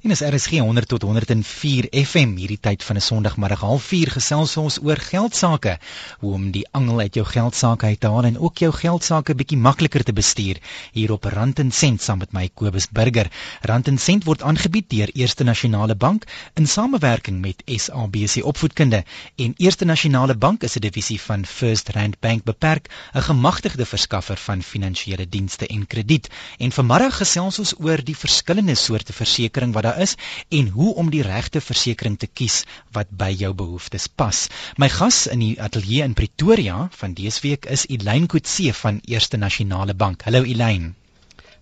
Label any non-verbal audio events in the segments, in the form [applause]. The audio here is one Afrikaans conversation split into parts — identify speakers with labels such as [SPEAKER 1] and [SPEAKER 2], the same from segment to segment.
[SPEAKER 1] En is RSG 100 tot 104 FM hierdie tyd van 'n Sondagmiddag 04:30 gesels ons oor geld sake, hoe om die angel uit jou geld sake uit te haal en ook jou geld sake bietjie makliker te bestuur hier op Rand en Sent saam met my Kobus Burger. Rand en Sent word aangebied deur Eerste Nasionale Bank in samewerking met SABC Opvoedkunde en Eerste Nasionale Bank is 'n divisie van First Rand Bank beperk, 'n gemagtigde verskaffer van finansiële dienste en krediet. En vanmiddag gesels ons oor die verskillende soorte versekerings wat daar is en hoe om die regte versekerings te kies wat by jou behoeftes pas. My gas in die ateljee in Pretoria van dese week is Elyn Kutse van Eerste Nasionale Bank. Hallo Elyn.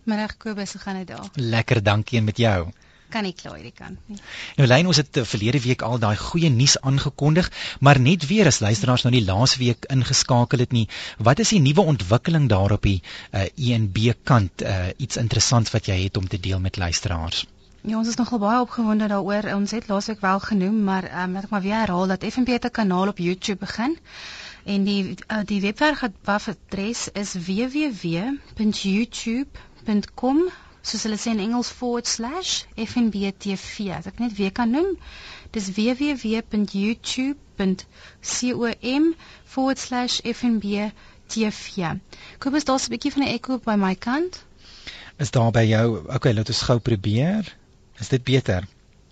[SPEAKER 2] Middag Kobus, hoe gaan dit daar?
[SPEAKER 1] Lekker, dankie en met jou
[SPEAKER 2] kan nie kla hierdie kant nie.
[SPEAKER 1] Nou lyn ons het eh, verlede week al daai goeie nuus aangekondig, maar net weer as luisteraars nou die laaste week ingeskakel het nie, wat is die nuwe ontwikkeling daar op die uh, eh, ENB kant, uh, iets interessants wat jy het om te deel met luisteraars?
[SPEAKER 2] Ja, ons is nogal baie opgewonde daaroor. Ons het laasweek wel genoem, maar ehm um, laat ek maar weer herhaal dat FNB 'n kanaal op YouTube begin. En die uh, die webwerf wat adres is www.youtube.com soos hulle sê in Engels /fnbtv. As ek net weer kan noem, dis www.youtube.com/fnbtv. Kobus, daar's 'n bietjie van 'n ekko by my kant.
[SPEAKER 1] Is daar by jou? Okay, laat ons gou probeer. Is dit beter?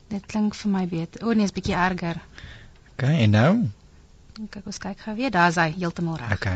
[SPEAKER 2] Dit klink vir my beter. O nee, is bietjie erger.
[SPEAKER 1] OK, en nou?
[SPEAKER 2] Kyk, ons kyk gou weer. Daar's hy heeltemal reg.
[SPEAKER 1] OK.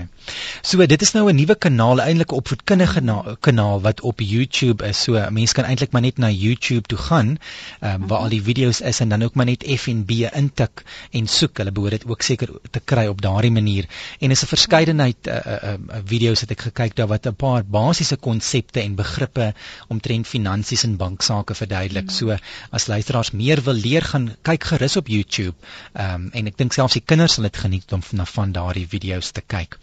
[SPEAKER 1] So dit is nou 'n nuwe kanaal, eintlik 'n opvoedkundige kanaal wat op YouTube is. So mense kan eintlik maar net na YouTube toe gaan, um, waar al die video's is en dan ook maar net FNB intik en soek. Hulle behoort dit ook seker te kry op daardie manier. En is 'n verskeidenheid uh, uh, uh, video's het ek gekyk daar wat 'n paar basiese konsepte en begrippe omtrent finansies en banksaake verduidelik. Mm. So as luisteraars meer wil leer, gaan kyk gerus op YouTube. Ehm um, en ek dink selfs die kinders sal dit geniet om na van daardie video's te kyk.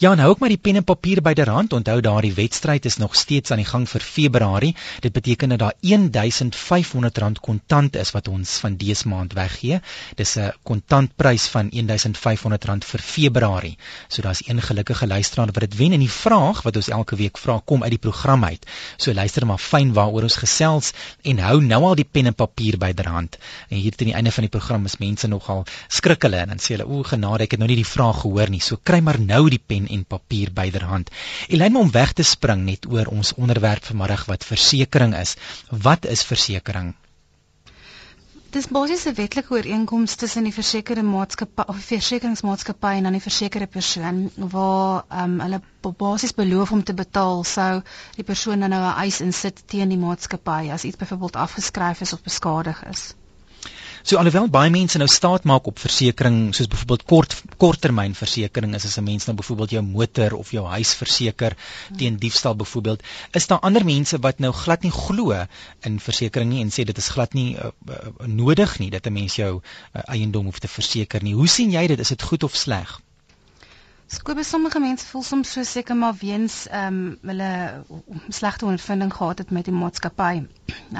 [SPEAKER 1] Ja, nou ook maar die pen en papier byderhand. Onthou daardie wedstryd is nog steeds aan die gang vir Februarie. Dit beteken dat daar R1500 kontant is wat ons van dese maand weggee. Dis 'n kontantprys van R1500 vir Februarie. So daar's een gelukkige luisteraar wat dit wen en die vraag wat ons elke week vra kom uit die program uit. So luister maar fyn waaroor ons gesels en hou nou al die pen en papier byderhand. En hier teen die einde van die program is mense nogal skrik hulle en dan sê hulle o genade ek het nou nie die vraag gehoor nie. So kry maar nou die pen en papier byderhand. Elyn om weg te spring net oor ons onderwerp vanmiddag wat versekerings is. Wat is versekerings?
[SPEAKER 2] Dis basies 'n wetlike ooreenkoms tussen die versekerde maatskappy of versekeringsmaatskappy en dan die versekerde persoon waar um, hulle basies beloof om te betaal sou die persoon dan nou 'n eis insit teen die maatskappy as iets byvoorbeeld afgeskryf is of beskadig is.
[SPEAKER 1] So alhoewel baie mense nou staat maak op versekerings soos byvoorbeeld kort korttermynversekering is as 'n mens nou byvoorbeeld jou motor of jou huis verseker teen diefstal byvoorbeeld, is daar ander mense wat nou glad nie glo in versekerings nie en sê dit is glad nie uh, uh, nodig nie dat 'n mens jou uh, eiendom hoef te verseker nie. Hoe sien jy dit? Is dit goed of sleg?
[SPEAKER 2] Skobe sommige mense voel soms so seker maar weens ehm um, hulle slegte ondervinding gehad het met die maatskappy.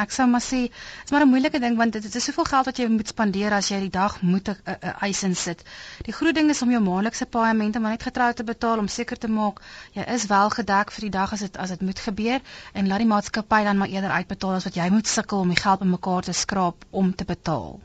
[SPEAKER 2] Ek sou maar sê, dit is maar 'n moeilike ding want dit is soveel geld wat jy moet spandeer as jy die dag moet 'n eis insit. Die groot ding is om jou maandelikse paaiemente maar net getrou te betaal om seker te maak jy is wel gedek vir die dag as dit as dit moet gebeur en laat die maatskappy dan maar eerder uitbetaal as wat jy moet sukkel om die geld bymekaar te skraap om te betaal.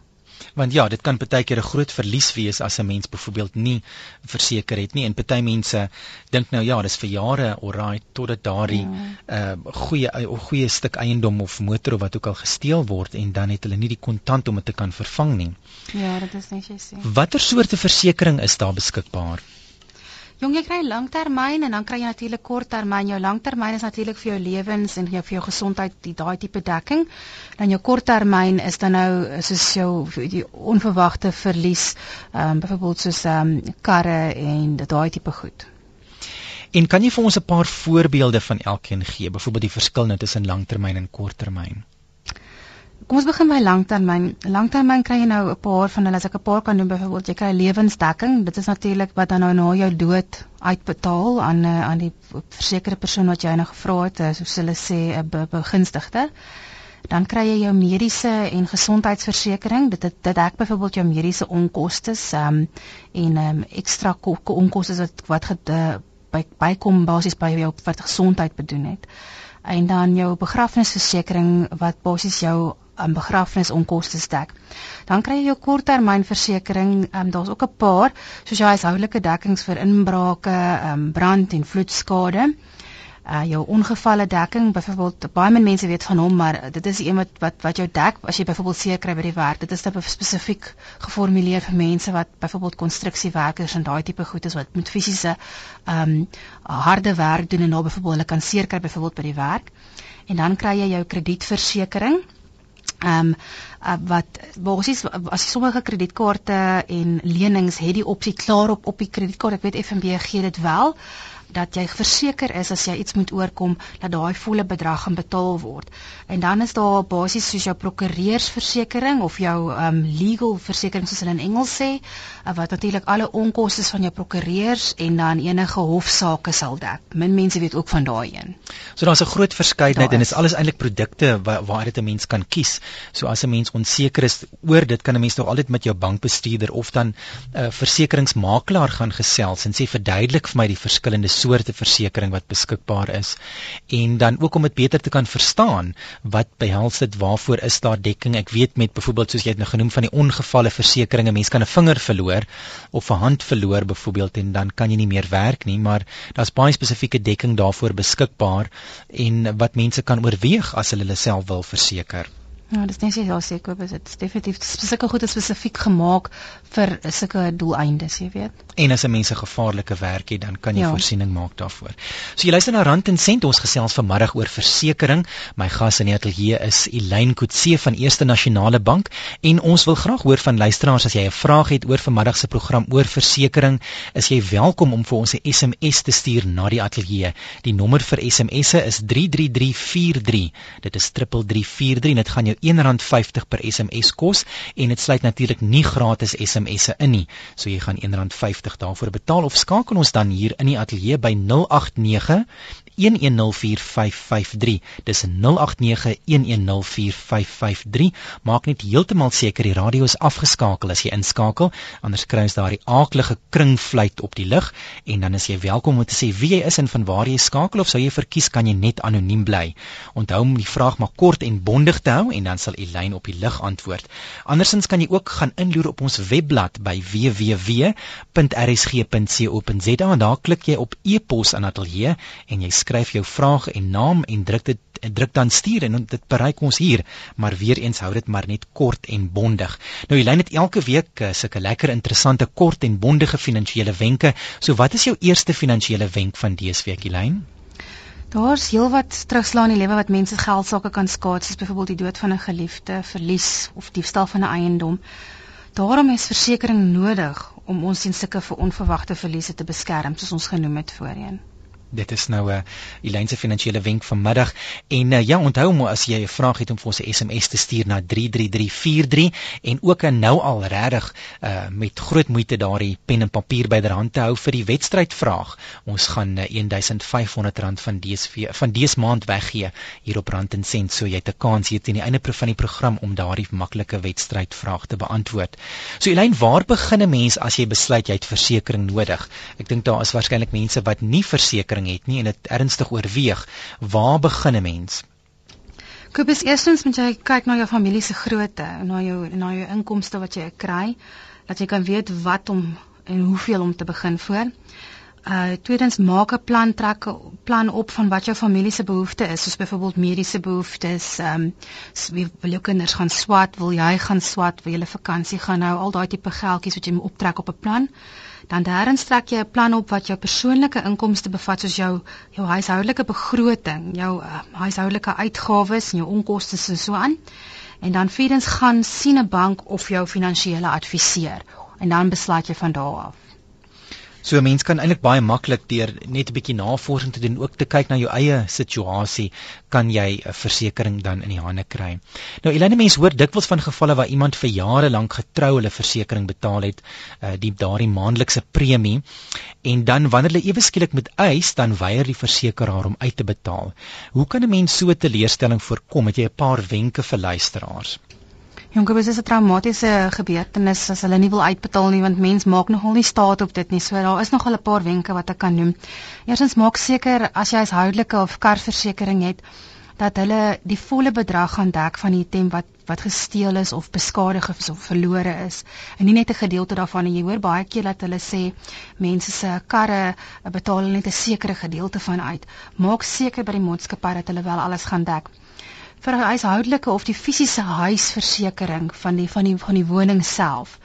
[SPEAKER 1] Want ja, dit kan baie keer 'n groot verlies wees as 'n mens byvoorbeeld nie verseker het nie en baie mense dink nou ja, dis vir jare alright totdat daardie ja. uh, goeie 'n goeie stuk eiendom of motor of wat ook al gesteel word en dan het hulle nie die kontant om dit te kan vervang nie.
[SPEAKER 2] Ja, dit is net jy sê.
[SPEAKER 1] Watter soorte versekerings is daar beskikbaar?
[SPEAKER 2] Jong, jy kry langtermyn en dan kry jy natuurlik korttermyn. Jou langtermyn is natuurlik vir jou lewens en jou vir jou gesondheid, die daai tipe dekking. Dan jou korttermyn is dan nou soos jou die onverwagte verlies, ehm um, byvoorbeeld soos ehm um, karre en daai tipe goed.
[SPEAKER 1] En kan jy vir ons 'n paar voorbeelde van elkeen gee, byvoorbeeld die verskil nou tussen langtermyn en korttermyn?
[SPEAKER 2] Kom ons begin by langtermyn. Langtermyn kry jy nou 'n paar van hulle as ek 'n paar kan noem byvoorbeeld jy kry lewensdekking. Dit is natuurlik wat dan nou na jou dood uitbetaal aan eh, aan die versekerde persoon wat jy nou gevra het, eh, soos hulle sê 'n be begunstigde. Dan kry jy jou mediese en gesondheidsversekering. Dit dit dek byvoorbeeld jou mediese onkoste um, en um, ekstra onkoste wat wat ge, uh, by bykom basies by jou wat gesondheid bedoen het. En dan jou begrafnisversekering wat basies jou um, begrafnisonkoste dek. Dan kry jy jou korttermynversekering, um, daar's ook 'n paar soos jou huishoudelike dekkings vir inbrake, um, brand en vloedskade. Uh jou ongevalle dekking byvoorbeeld baie min mense weet van hom maar dit is een wat wat wat jou dek as jy byvoorbeeld seer kry by die werk. Dit is spesifiek geformuleer vir mense wat byvoorbeeld konstruksiewerkers en daai tipe goed is wat met fisiese um harde werk doen en nou byvoorbeeld hulle kan seer kry byvoorbeeld by die werk. En dan kry jy jou kredietversekering Ehm um, uh, wat basies as sommige kredietkaarte en lenings het die opsie klaar op op die kredietkaart ek weet FNB gee dit wel dat jy verseker is as jy iets moet oorkom dat daai volle bedrag gaan betaal word. En dan is daar basies soos jou prokureursversekering of jou um legal versekering soos hulle in Engels sê, uh, wat natuurlik alle onkoste van jou prokureurs en dan enige hofsaake sal dek. Min mense weet ook van daai een.
[SPEAKER 1] So daar's 'n groot verskeidenheid en dit is alles eintlik produkte waar waar dit 'n mens kan kies. So as 'n mens onseker is oor dit kan 'n mens tog altyd met jou bankbestuurder of dan 'n uh, versekeringsmakelaar gaan gesels en sê verduidelik vir my die verskillende soorte versekerings wat beskikbaar is en dan ook om dit beter te kan verstaan wat behels dit waarvoor is daar dekking? Ek weet met byvoorbeeld soos jy het nou genoem van die ongevalle versekerings mense kan 'n vinger verloor of 'n hand verloor byvoorbeeld en dan kan jy nie meer werk nie maar daar's baie spesifieke dekking daarvoor beskikbaar en wat mense kan oorweeg as hulle hulle self wil verseker
[SPEAKER 2] Ja, dis net ja, seker, dit is definitief spesifiek goed spesifiek gemaak vir sulke doeleindes, jy weet.
[SPEAKER 1] En as 'n mens 'n gevaarlike werk het, dan kan jy ja. voorsiening maak daarvoor. So jy luister na Rand en Sent, ons gesels vanmiddag oor versekerings. My gas in die ateljee is Elyn Kutse van Eerste Nasionale Bank en ons wil graag hoor van luisteraars as jy 'n vraag het oor vanmiddag se program oor versekerings, is jy welkom om vir ons 'n SMS te stuur na die ateljee. Die nommer vir SMS'e is 33343. Dit is 3343 en dit gaan jou R1.50 per SMS kos en dit sluit natuurlik nie gratis SMS'e in nie. So jy gaan R1.50 daarvoor betaal of skakel ons dan hier in die ateljee by 089 1104553. Dis 0891104553. Maak net heeltemal seker die radio is afgeskakel as jy inskakel, anders kry ons daardie aaklige kringfluit op die lug en dan is jy welkom om te sê wie jy is en van waar jy skakel of sou jy verkies kan jy net anoniem bly. Onthou om die vraag maar kort en bondig te hou en dan sal Elyn op die lug antwoord. Andersins kan jy ook gaan inloer op ons webblad by www.rsg.co.za en daar klik jy op e-pos aan ateljee en jy skryf jou vraag en naam en druk dit druk dan stuur en dit bereik ons hier maar weer eens hou dit maar net kort en bondig nou jy lyn dit elke week uh, sulke lekker interessante kort en bondige finansiële wenke so wat is jou eerste finansiële wenk van dese week Elyn
[SPEAKER 2] Daar's heelwat terugslaan in die lewe wat mense geld sake kan skaad soos byvoorbeeld die dood van 'n geliefde, verlies of diefstal van 'n eiendom. Daarom is versekerings nodig om ons teen sulke onverwagte verliese te beskerm soos ons genoem het voorheen.
[SPEAKER 1] Dit is nou 'n uh, Elyn se finansiële wenk vanmiddag en uh, ja onthou maar as jy 'n vraag het om vir ons 'n SMS te stuur na 33343 en ook uh, nou al regtig uh, met groot moeite daardie pen en papier byderhand te hou vir die wedstrydvraag. Ons gaan uh, R1500 van DSV van dese maand weggee hier op Rand en Sent so jy het 'n kans hier teen die einde van die program om daardie maklike wedstrydvraag te beantwoord. So Elyn, waar begin 'n mens as jy besluit jy het versekerings nodig? Ek dink daar is waarskynlik mense wat nie versekerings ervaring het nie en dit ernstig oorweeg, waar begin 'n mens?
[SPEAKER 2] Kobus, eerstens moet jy kyk na jou familie se grootte, na jou na jou inkomste wat jy kry, dat jy kan weet wat om en hoeveel om te begin voor. Uh tweedens maak 'n plan trek plan op van wat jou familie se behoeftes is, soos byvoorbeeld mediese behoeftes, ehm um, wil jou kinders gaan swat, wil jy gaan swat, wil jy 'n vakansie gaan nou, al daai tipe geldjies wat jy moet optrek op 'n plan dan daarin strek jy 'n plan op wat jou persoonlike inkomste bevat soos jou jou huishoudelike begroting, jou uh, huishoudelike uitgawes en jou onkoste en so aan. En dan vierdens gaan sien 'n bank of jou finansiële adviseur en dan besluit jy van daar af.
[SPEAKER 1] So 'n mens kan eintlik baie maklik deur net 'n bietjie navorsing te doen, ook te kyk na jou eie situasie, kan jy 'n versekerings dan in die hande kry. Nou Elene mense hoor dikwels van gevalle waar iemand vir jare lank getrou hulle versekerings betaal het, uh, die daardie maandelikse premie en dan wanneer hulle ewe skielik moet eis, dan weier die versekeraar om uit te betaal. Hoe kan 'n mens so 'n teleurstelling voorkom? Het jy 'n paar wenke vir luisteraars?
[SPEAKER 2] Jonker, dis 'n traumatiese gebeurtenis as hulle nie wil uitbetaal nie want mens maak nogal nie staat op dit nie. So daar is nogal 'n paar wenke wat ek kan noem. Eerstens maak seker as jy huishoudelike of karversekering het dat hulle die volle bedrag gaan dek van die item wat wat gesteel is of beskadig is of verlore is en nie net 'n gedeelte daarvan en jy hoor baie keer dat hulle sê mense se karre betaal net 'n sekere gedeelte van uit maak seker by die maatskappy dat hulle wel alles gaan dek vir 'n huishoudelike of die fisiese huisversekering van die van die van die woning self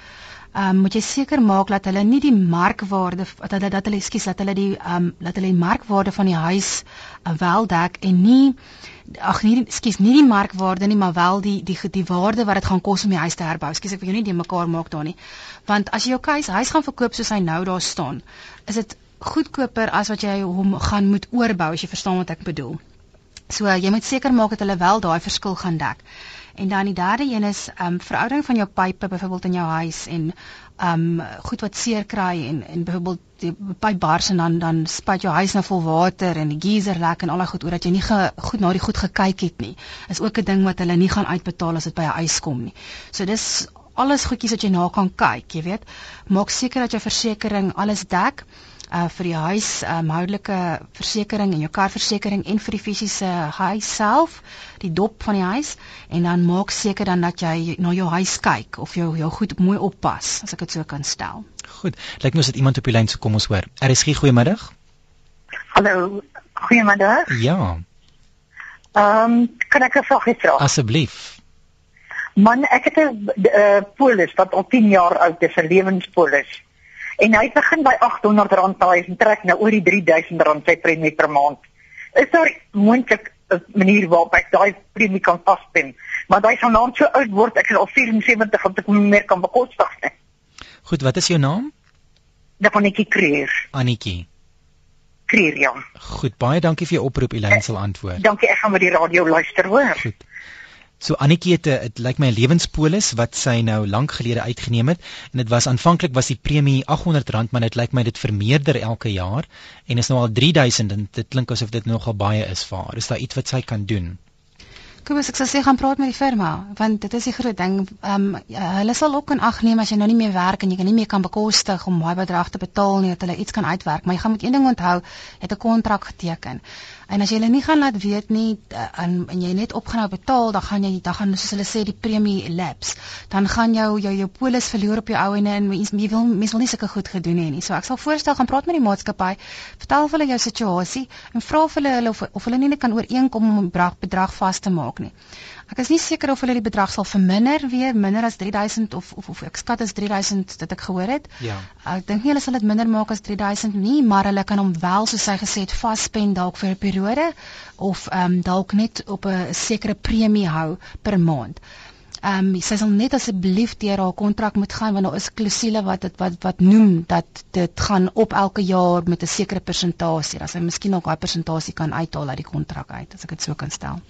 [SPEAKER 2] ehm um, moet jy seker maak dat hulle nie die markwaarde dat hulle dat hulle ekskuus dat hulle die ehm um, dat hulle die markwaarde van die huis uh, wel dek en nie ag nee ekskuus nie die markwaarde nie maar wel die die die waarde wat dit gaan kos om die huis te herbou. Ekskuus ek wil jou nie die mekaar maak daar nie. Want as jy jou huis huis gaan verkoop soos hy nou daar staan, is dit goedkoper as wat jy hom gaan moet oorbou as jy verstaan wat ek bedoel. So jy moet seker maak dat hulle wel daai verskil gaan dek. En dan die derde een is ehm um, veroudering van jou pype byvoorbeeld in jou huis en ehm um, goed wat seer kry en en byvoorbeeld die pyp bars en dan dan spuit jou huis nou vol water en die geyser lek en al daai goed oor dat jy nie ge, goed na die goed gekyk het nie. Is ook 'n ding wat hulle nie gaan uitbetaal as dit by 'n huis kom nie. So dis alles goedjies wat jy na kan kyk, jy weet. Maak seker dat jou versekerings alles dek uh vir die huis um, houdelike versekerings en jou karversekering en vir die fisiese huis self, die dop van die huis en dan maak seker dan dat jy na jou huis kyk of jou jou goed mooi oppas as ek dit so kan stel.
[SPEAKER 1] Goed. Lyk my as dit iemand op die lyn se kom ons hoor. Er is goeie middag.
[SPEAKER 3] Hallo. Goeiemiddag.
[SPEAKER 1] Ja.
[SPEAKER 3] Ehm um, kan ek 'n vragie vra?
[SPEAKER 1] Asseblief.
[SPEAKER 3] Man, ek het 'n uh, polis wat al 10 jaar oud is, 'n lewenspolis en hy begin by R800 daai en trek nou oor die R3000 sy premie per maand. Is daar moontlik 'n manier waarop ek daai premie kan vaspin? Maar hy sou nou so oud word, ek is al 74 om te kom meer kan bekostig nie.
[SPEAKER 1] Goed, wat is jou naam?
[SPEAKER 3] Dafanetjie Kreer.
[SPEAKER 1] Anetjie.
[SPEAKER 3] Kreer ja.
[SPEAKER 1] Goed, baie dankie vir jou oproep. Elyn sal antwoord.
[SPEAKER 3] Dankie, ek gaan met die radio luister, hoor.
[SPEAKER 1] Goed. So Annetjie het 'n dit lyk my 'n lewenspolis wat sy nou lank gelede uitgeneem het en dit was aanvanklik was die premie R800 maar dit lyk my dit vermeerder elke jaar en is nou al 3000 en dit klink asof dit nogal baie is vir haar. Is daar iets wat sy kan doen?
[SPEAKER 2] Kobus, ek sal sê gaan praat met die firma want dit is die groot ding. Ehm um, ja, hulle sal ook in ag neem as jy nou nie meer werk en jy kan nie meer kan bekostig om daai bedrag te betaal nie dat hulle iets kan uitwerk, maar jy gaan moet een ding onthou, jy het 'n kontrak geteken. En as jy hulle nie gaan laat weet nie eh, en, en jy net opgenou betaal, dan gaan jy dan gaan soos hulle sê die premie lapse. Dan gaan jou jou jou polis verloor op jou ou en en mens jy wil mens wil nie sulke goed gedoen hê nie. So ek sal voorstel gaan praat met die maatskappy, vertel hulle jou situasie en vra vir hulle of of hulle nie net kan ooreenkom om 'n bedrag bedrag vas te maak nie. Ek is nie seker of hulle die bedrag sal verminder weer minder as 3000 of of, of ek skat as 3000 dit ek gehoor het.
[SPEAKER 1] Ja.
[SPEAKER 2] Ek dink nie hulle sal dit minder maak as 3000 nie, maar hulle kan hom wel soos hy gesê het vaspen dalk vir 'n periode of ehm um, dalk net op 'n sekere premie hou per maand. Ehm um, sy sal net asseblief deur haar kontrak moet gaan want daar is klousule wat dit wat wat noem dat dit gaan op elke jaar met 'n sekere persentasie. Dat sy miskien ook daai persentasie kan uithaal uit die kontrak uit as ek dit so kan stel.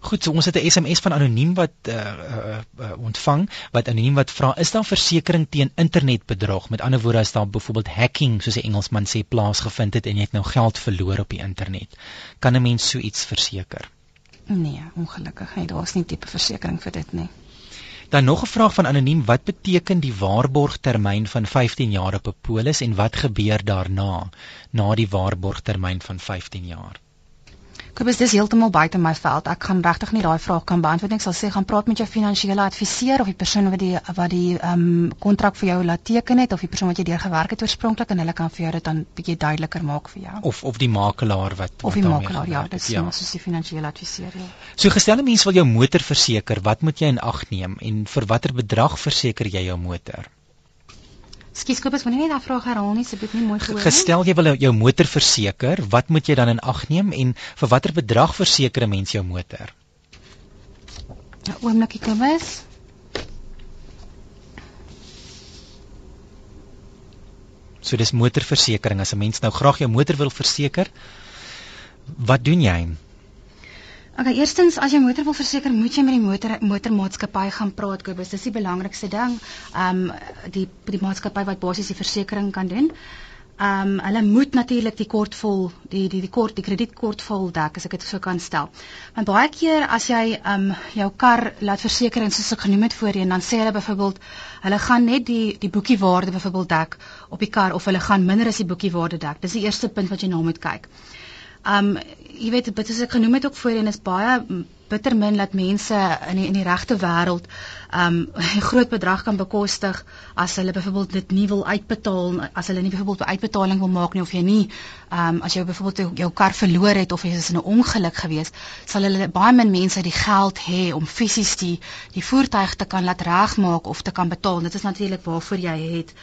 [SPEAKER 1] Goed, so ons het 'n SMS van anoniem wat uh, uh, uh, ontvang wat anoniem wat vra is daar versekerings teen internetbedrog? Met ander woorde as daar byvoorbeeld hacking soos 'n Engelsman sê plaasgevind het en jy het nou geld verloor op die internet. Kan 'n mens so iets verseker?
[SPEAKER 2] Nee, ongelukkig nie. Daar's nie tipe versekerings vir dit nie.
[SPEAKER 1] Dan nog 'n vraag van anoniem, wat beteken die waarborgtermyn van 15 jaar op 'n polis en wat gebeur daarna na die waarborgtermyn van 15 jaar?
[SPEAKER 2] Kobus, dis heeltemal buite my veld. Ek gaan regtig nie daai vraag kan beantwoord nie. Ek sal sê gaan praat met jou finansiële adviseur of die persoon wat die wat die ehm um, kontrak vir jou laat teken het of die persoon wat jy deur gewerk het oorspronklik en hulle kan vir jou dit dan bietjie duideliker maak vir jou.
[SPEAKER 1] Of of die makelaar wat
[SPEAKER 2] Of die makelaar, ja, dis ja. soos die finansiële adviseur. Ja.
[SPEAKER 1] So gestelde mens wil jou motor verseker, wat moet jy in ag neem en vir watter bedrag verseker jy jou motor?
[SPEAKER 2] Skus Kobus, moenie net daai vraag herhaal nie, asseblief nie mooi gehoor.
[SPEAKER 1] Gestel jy wil jou motor verseker, wat moet jy dan in ag neem en vir watter bedrag verseker 'n mens jou motor?
[SPEAKER 2] Ja, oomblikie Kobus.
[SPEAKER 1] So dis motorversekering as 'n mens nou graag jou motor wil verseker, wat doen jy?
[SPEAKER 2] Okay, eerstens as jy motor wil verseker, moet jy met die motor motormaatskappy gaan praat, Kobus. Dis die belangrikste ding. Ehm um, die die maatskappy wat basies die versekerings kan doen. Ehm um, hulle moet natuurlik die kortvol die die die kort die kredietkortvol dek as ek dit so kan stel. Want baie keer as jy ehm um, jou kar laat verseker en soos ek genoem het voorheen, dan sê hulle byvoorbeeld hulle gaan net die die boekiewaarde byvoorbeeld dek op die kar of hulle gaan minder as die boekiewaarde dek. Dis die eerste punt wat jy na moet kyk. Um jy weet dit is ek genoem het ook voorheen is baie bitter min dat mense in die, in die regte wêreld um [laughs] 'n groot bedrag kan bekostig as hulle byvoorbeeld dit nie wil uitbetaal as hulle nie byvoorbeeld 'n uitbetaling wil maak nie of jy nie um as jy byvoorbeeld jou kar verloor het of jy is in 'n ongeluk gewees sal hulle baie min mense die geld hê om fisies die die voertuig te kan laat regmaak of te kan betaal. Dit is natuurlik waarvoor jy het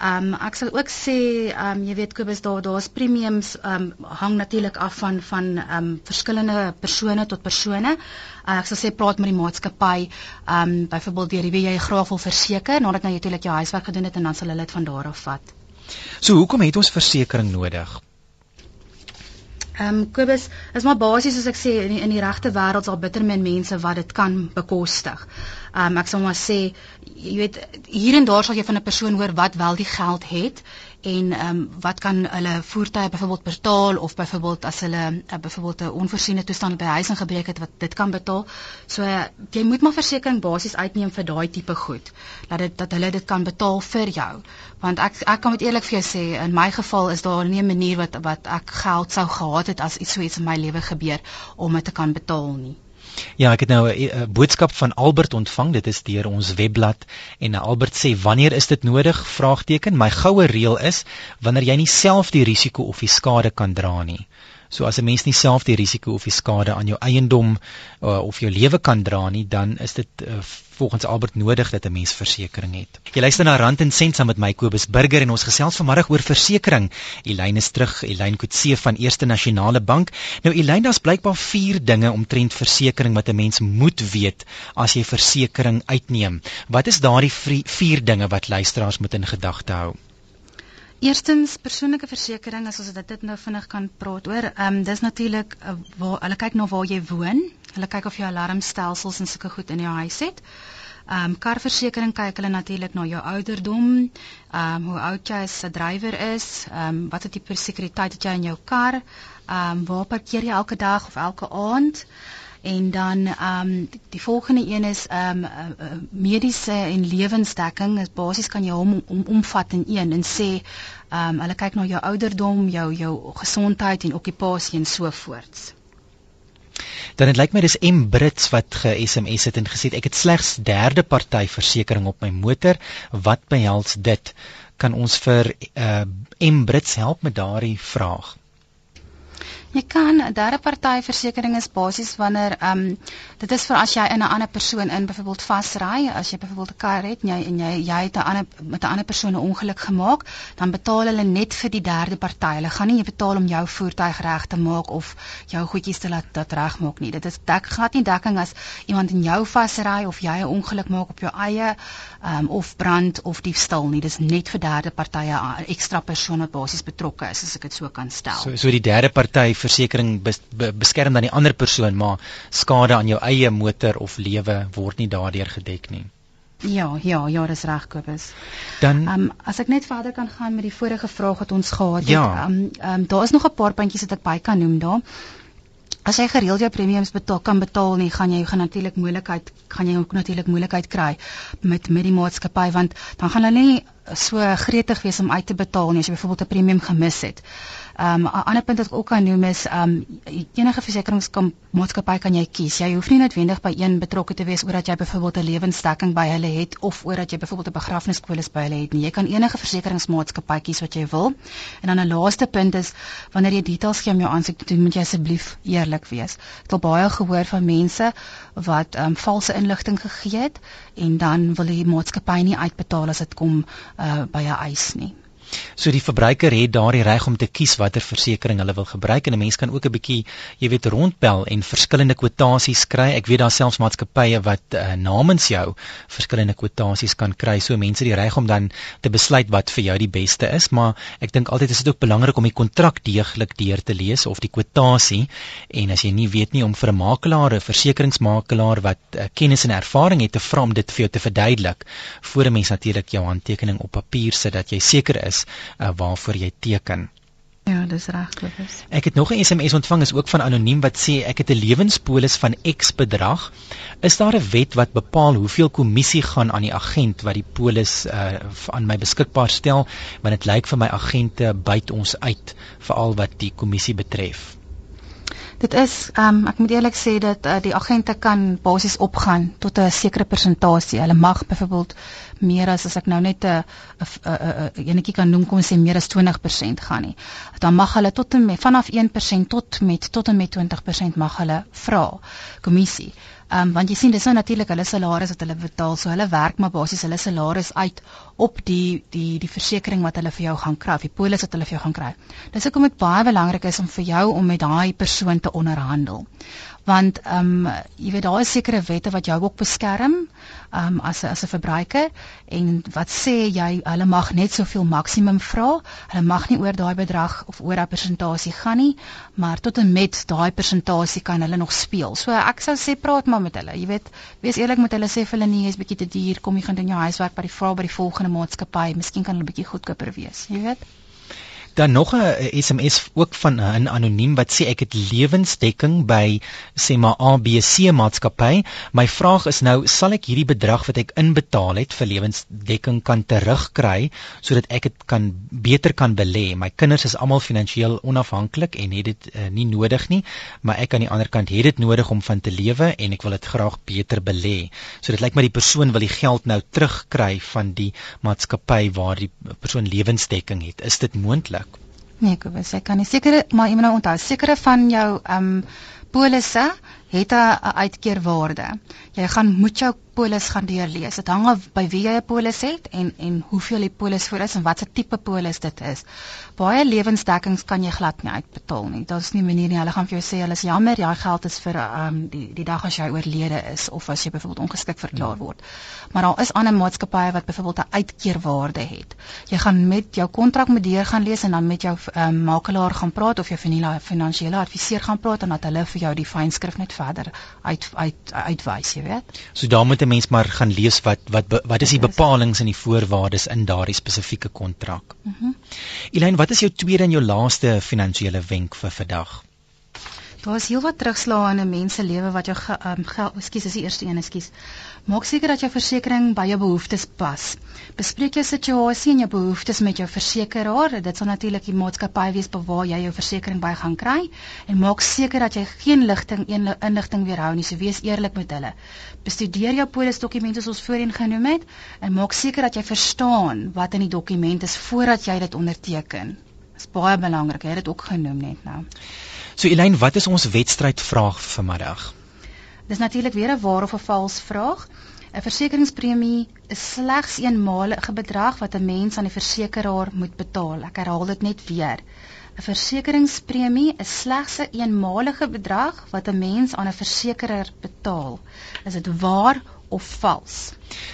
[SPEAKER 2] um, ek sal ook sê ehm um, jy weet Kobus daar daar's premiums ehm um, hang natuurlik af van van ehm um, verskillende persone tot persone. Uh, ek sal sê praat met die maatskappy ehm um, byvoorbeeld deur wie jy graag wil verseker nadat jy natuurlik jou huiswerk gedoen het en dan sal hulle dit van daar af vat.
[SPEAKER 1] So hoekom het ons versekerings nodig?
[SPEAKER 2] Ehm um, Kobus, is maar basies soos ek sê in die, in die regte wêreld sal bitter min mense wat dit kan bekostig. Ehm um, ek sal maar sê jy weet hier en daar sal jy van 'n persoon hoor wat wel die geld het en ehm um, wat kan hulle voertuie byvoorbeeld betaal of byvoorbeeld as hulle uh, byvoorbeeld 'n onvoorsiene toestand by huis ingebreek het wat dit kan betaal. So uh, jy moet maar versekerings basies uitneem vir daai tipe goed. Dat dit dat hulle dit kan betaal vir jou. Want ek ek kan met eerlik vir jou sê in my geval is daar nie 'n manier wat wat ek geld sou gehad het as iets so iets in my lewe gebeur om dit te kan betaal nie.
[SPEAKER 1] Ja, ek het nou 'n boodskap van Albert ontvang. Dit is deur ons webblad en Albert sê wanneer is dit nodig? Vraagteken. My goue reël is wanneer jy nie self die risiko of die skade kan dra nie. So as 'n mens nie self die risiko of die skade aan jou eiendom uh, of jou lewe kan dra nie, dan is dit uh, volgens Albert nodig dat 'n mens versekerings het. Jy luister na Rand en Sent saam met my Kobus Burger en ons gesels vanmiddag oor versekerings. Elyn is terug, Elyn Kutse van Eerste Nasionale Bank. Nou Elyn, daar's blykbaar 4 dinge omtrent versekerings wat 'n mens moet weet as jy versekerings uitneem. Wat is daardie 4 dinge wat luisteraars moet in gedagte hou?
[SPEAKER 2] Eerstens persoonlike versekerings as ons dit nou vinnig kan praat oor. Ehm um, dis natuurlik uh, waar hulle kyk na waar jy woon. Hulle kyk of jy alarmstelsels en sulke goed in jou huis het. Ehm um, karversekering kyk hulle natuurlik na jou ouderdom, ehm um, hoe oud jy as 'n drywer is, ehm um, watter tipe sekuriteit het jy in jou kar, ehm um, waar parkeer jy elke dag of elke aand. En dan ehm um, die, volgende een is ehm um, uh, uh, mediese en lewensdekking. Dit basies kan jy hom om, omvat in een en sê ehm um, hulle kyk na jou ouderdom, jou jou gesondheid en okkupasie en so voorts.
[SPEAKER 1] Dan dit lyk my dis M Brits wat ge-SMS het en gesê ek het slegs derde party versekerings op my motor. Wat behels dit? Kan ons vir uh, M Brits help met daardie vraag?
[SPEAKER 2] Jy kan 'n derde party versekering is basies wanneer ehm um, dit is vir as jy in 'n ander persoon in byvoorbeeld vasry, as jy byvoorbeeld 'n kar het en jy en jy jy het 'n ander met 'n ander persoon 'n ongeluk gemaak, dan betaal hulle net vir die derde party. Hulle gaan nie betaal om jou voertuig reg te maak of jou goedjies te laat dat regmaak nie. Dit is dek glad nie dekking as iemand in jou vasry of jy 'n ongeluk maak op jou eie ehm um, of brand of diefstal nie. Dis net vir derde partye 'n ekstra persoon wat basies betrokke is, as ek dit so kan stel.
[SPEAKER 1] So so die derde party versekerings bes, be, beskerm dan die ander persoon, maar skade aan jou eie motor of lewe word nie daardeur gedek nie.
[SPEAKER 2] Ja, ja, ja, dis reg Kobus.
[SPEAKER 1] Dan
[SPEAKER 2] ehm um, as ek net verder kan gaan met die vorige vraag wat ons gehad het.
[SPEAKER 1] Ehm
[SPEAKER 2] ja. um, um, daar is nog 'n paar puntjies wat ek by kan noem daar. As jy gereeld jou premiums betaal kan betaal nie, gaan jy gaan natuurlik moeilikheid gaan jy ook natuurlik moeilikheid kry met met die maatskappy want dan gaan hulle nie so gretig wees om uit te betaal nie as jy byvoorbeeld 'n premium gemis het. Um 'n ander punt wat ek ook kan noem is um enige versekeringsmaatskappy kan jy kies. Jy hoef nie noodwendig by een betrokke te wees omdat jy byvoorbeeld 'n lewensdekking by hulle het of omdat jy byvoorbeeld 'n begrafnispolis by hulle het nie. Jy kan enige versekeringsmaatskappy kies wat jy wil. En dan 'n laaste punt is wanneer jy details gee om jou aansoek te doen, moet jy asseblief eerlik wees. Ek het baie gehoor van mense wat um valse inligting gegee het en dan wil die maatskappy nie uitbetaal as dit kom uh, by 'n eis nie.
[SPEAKER 1] So die verbruiker het daardie reg om te kies watter versekerings hulle wil gebruik en 'n mens kan ook 'n bietjie, jy weet, rondbel en verskillende kwotasies kry. Ek weet daar selfs maatskappye wat uh, namens jou verskillende kwotasies kan kry. So mense die reg om dan te besluit wat vir jou die beste is, maar ek dink altyd is dit ook belangrik om die kontrak deeglik deur te lees of die kwotasie en as jy nie weet nie om vir 'n makelaar, 'n versekeringsmakelaar wat uh, kennis en ervaring het te vra om dit vir jou te verduidelik voor 'n mens natuurlik jou handtekening op papier sit dat jy seker is uh, waarvoor jy teken.
[SPEAKER 2] Ja, dis reg, Kobus.
[SPEAKER 1] Ek het nog 'n SMS ontvang is ook van anoniem wat sê ek het 'n lewenspolis van X bedrag. Is daar 'n wet wat bepaal hoeveel kommissie gaan aan die agent wat die polis uh, aan my beskikbaar stel? Want dit lyk vir my agente byt ons uit veral wat die kommissie betref.
[SPEAKER 2] Dit is ehm um, ek moet eerlik sê dat uh, die agente kan basies opgaan tot 'n sekere persentasie. Hulle mag byvoorbeeld meer as as ek nou net 'n 'n enetjie kan noem kom sê meer as 20% gaan nie. Dan mag hulle tot en met vanaf 1% tot met tot en met 20% mag hulle vra kommissie. Ehm um, want jy sien dis nou natuurlik hulle salaris wat hulle betaal, so hulle werk maar basies hulle salaris uit op die die die versekerings wat hulle vir jou gaan kry, die polis wat hulle vir jou gaan kry. Dis hoekom dit baie belangrik is om vir jou om met daai persoon te onderhandel want ehm um, jy weet daar is sekere wette wat jou ook beskerm ehm um, as 'n as 'n verbruiker. En wat sê jy hulle mag net soveel maksimum vra. Hulle mag nie oor daai bedrag of oor daai persentasie gaan nie. Maar tot en met daai persentasie kan hulle nog speel. So ek sou sê praat maar met hulle. Jy weet wees eerlik met hulle. Sê vir hulle nee is bietjie te duur. Kom jy gaan doen jou huiswerk by die vrou by die volgende maatskappy. Miskien kan hulle bietjie goedkoper wees. Jy weet
[SPEAKER 1] Dan nog 'n SMS ook van 'n anoniem wat sê ek het lewensdekking by sê maar ABC maatskappy. My vraag is nou, sal ek hierdie bedrag wat ek inbetaal het vir lewensdekking kan terugkry sodat ek dit kan beter kan belê? My kinders is almal finansiëel onafhanklik en het dit uh, nie nodig nie, maar ek aan die ander kant het dit nodig om van te lewe en ek wil dit graag beter belê. So dit lyk my die persoon wil die geld nou terugkry van die maatskappy waar die persoon lewensdekking het. Is dit moontlik?
[SPEAKER 2] Nee, ek wou sê kan nie sekere maar jy moet nou onthou sekere van jou ehm um, polisse het 'n uitkeerwaarde. Jy gaan moet jou polis gaan deurlees. Dit hang af by wie jy 'n polis het en en hoeveel die polis vir is en watse tipe polis dit is. Baie lewensdekkings kan jy glad nie uitbetaal nie. Daar's nie 'n manier nie. Hulle gaan vir jou sê hulle is jammer, daai geld is vir ehm um, die die dag as jy oorlede is of as jy byvoorbeeld ongeskik verklaar hmm. word. Maar daar is ander maatskappye wat byvoorbeeld 'n uitkeerwaarde het. Jy gaan met jou kontrak met deur gaan lees en dan met jou ehm um, makelaar gaan praat of jou finansiële adviseur gaan praat en dat hulle vir jou die fynskrif net verder uit uit uitwys, jy weet.
[SPEAKER 1] So daar moet 'n mens maar gaan lees wat wat wat is die bepalinge en die voorwaardes in daardie spesifieke kontrak. Mhm. Mm Elaine, wat is jou tweede en jou laaste finansiële wenk vir vandag?
[SPEAKER 2] Daar is heelwat terugslae in 'n mens se lewe wat jou ehm um, geld, ekskuus, is die eerste een, ekskuus. Maak seker dat jou versekerings by jou behoeftes pas. Bespreek jou situasie en jou behoeftes met jou versekeraar. Dit sal natuurlik die maatskappy wees waar jy jou versekerings by gaan kry en maak seker dat jy geen ligting en inligting weerhou nie. So wees eerlik met hulle. Bestudeer jou polisdokumente soos voorheen genoem het en maak seker dat jy verstaan wat in die dokument is voordat jy dit onderteken. Dit is baie belangrik. Jy het dit ook genoem net nou.
[SPEAKER 1] So Elaine, wat is ons wedstrydvraag vir vanmiddag?
[SPEAKER 2] Dis natuurlik weer 'n waar of 'n vals vraag. 'n Versekeringspremie is slegs eenmalige bedrag wat 'n mens aan die versekeraar moet betaal. Ek herhaal dit net weer. 'n Versekeringspremie is slegs 'n eenmalige bedrag wat 'n mens aan 'n versekerer betaal. Is dit waar of vals?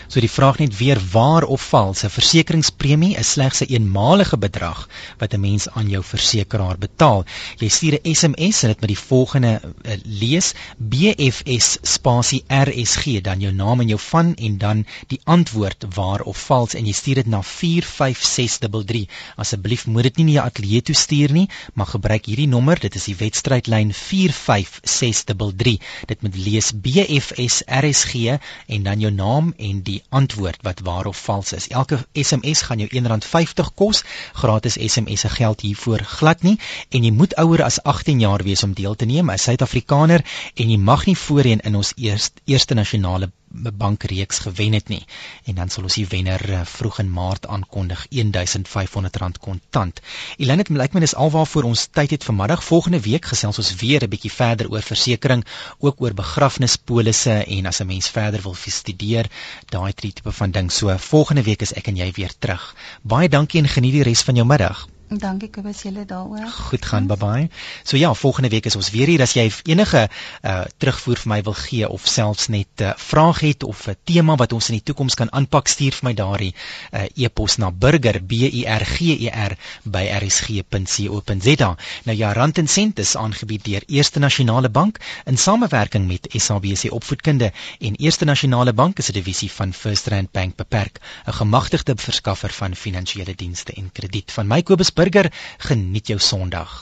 [SPEAKER 1] So die vraag net weer waar of vals 'n versekeringspremie is slegs 'n eenmalige bedrag wat 'n mens aan jou versekeraar betaal. Jy stuur 'n SMS en dit met die volgende uh, lees BFS spasie RSG dan jou naam en jou van en dan die antwoord waar of vals en jy stuur dit na 45633. Asseblief moet dit nie na jou ateljee toe stuur nie, maar gebruik hierdie nommer, dit is die wedstrydlyn 45633. Dit moet lees BFS RSG en dan jou naam en die antwoord wat waar of vals is. Elke SMS gaan jou R1.50 kos. Gratis SMS se geld hiervoor glad nie en jy moet ouer as 18 jaar wees om deel te neem as Suid-Afrikaner en jy mag nie voorheen in ons eerste eerste nasionale bankreeks gewen het nie. En dan sal ons die wenner uh, vroeg in Maart aankondig R1500 kontant. Elin het lyk my dis alwaarvoor ons tyd het vanmiddag. Volgende week gesels ons weer 'n bietjie verder oor versekerings, ook oor begrafnispolisse en as 'n mens verder wil studeer, daai tipe van ding. So volgende week is ek en jy weer terug. Baie dankie en geniet die res van jou middag.
[SPEAKER 2] Dankie Kobus julle daaroor.
[SPEAKER 1] Goed gaan, bye bye. So ja, volgende week is ons weer hier as jy enige uh terugvoer vir my wil gee of selfs net 'n uh, vraag het of 'n tema wat ons in die toekoms kan aanpak, stuur vir my daardie uh e-pos na burger b u r g e r by rsg.co.za. Nou ja, Rand en Sent is aangebied deur Eerste Nasionale Bank in samewerking met SABC Opvoedkunde en Eerste Nasionale Bank is 'n divisie van First Rand Bank beperk, 'n gemagtigde verskaffer van finansiële dienste en krediet. Van my Kobus Burger, geniet jou Sondag.